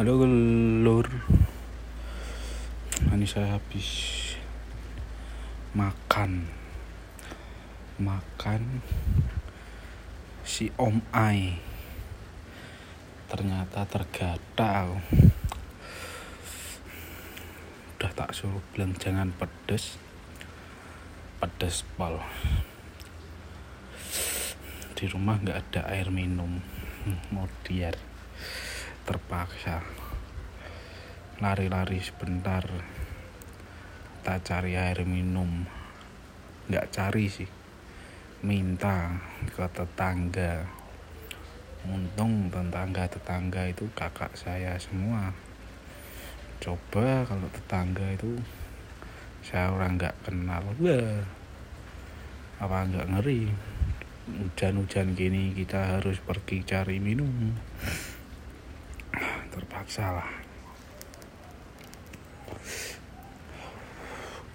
Halo lur Ini saya habis Makan. Makan Si Om Ai. Ternyata tergatal Udah tak suruh bilang jangan pedes. Pedes pol. Di rumah nggak ada air minum. Mau diar terpaksa. Lari-lari sebentar. Tak cari air minum. Nggak cari sih. Minta ke tetangga. Untung tetangga-tetangga itu kakak saya semua. Coba kalau tetangga itu saya orang nggak kenal. Wah. Apa nggak ngeri? Hujan-hujan gini kita harus pergi cari minum terpaksa lah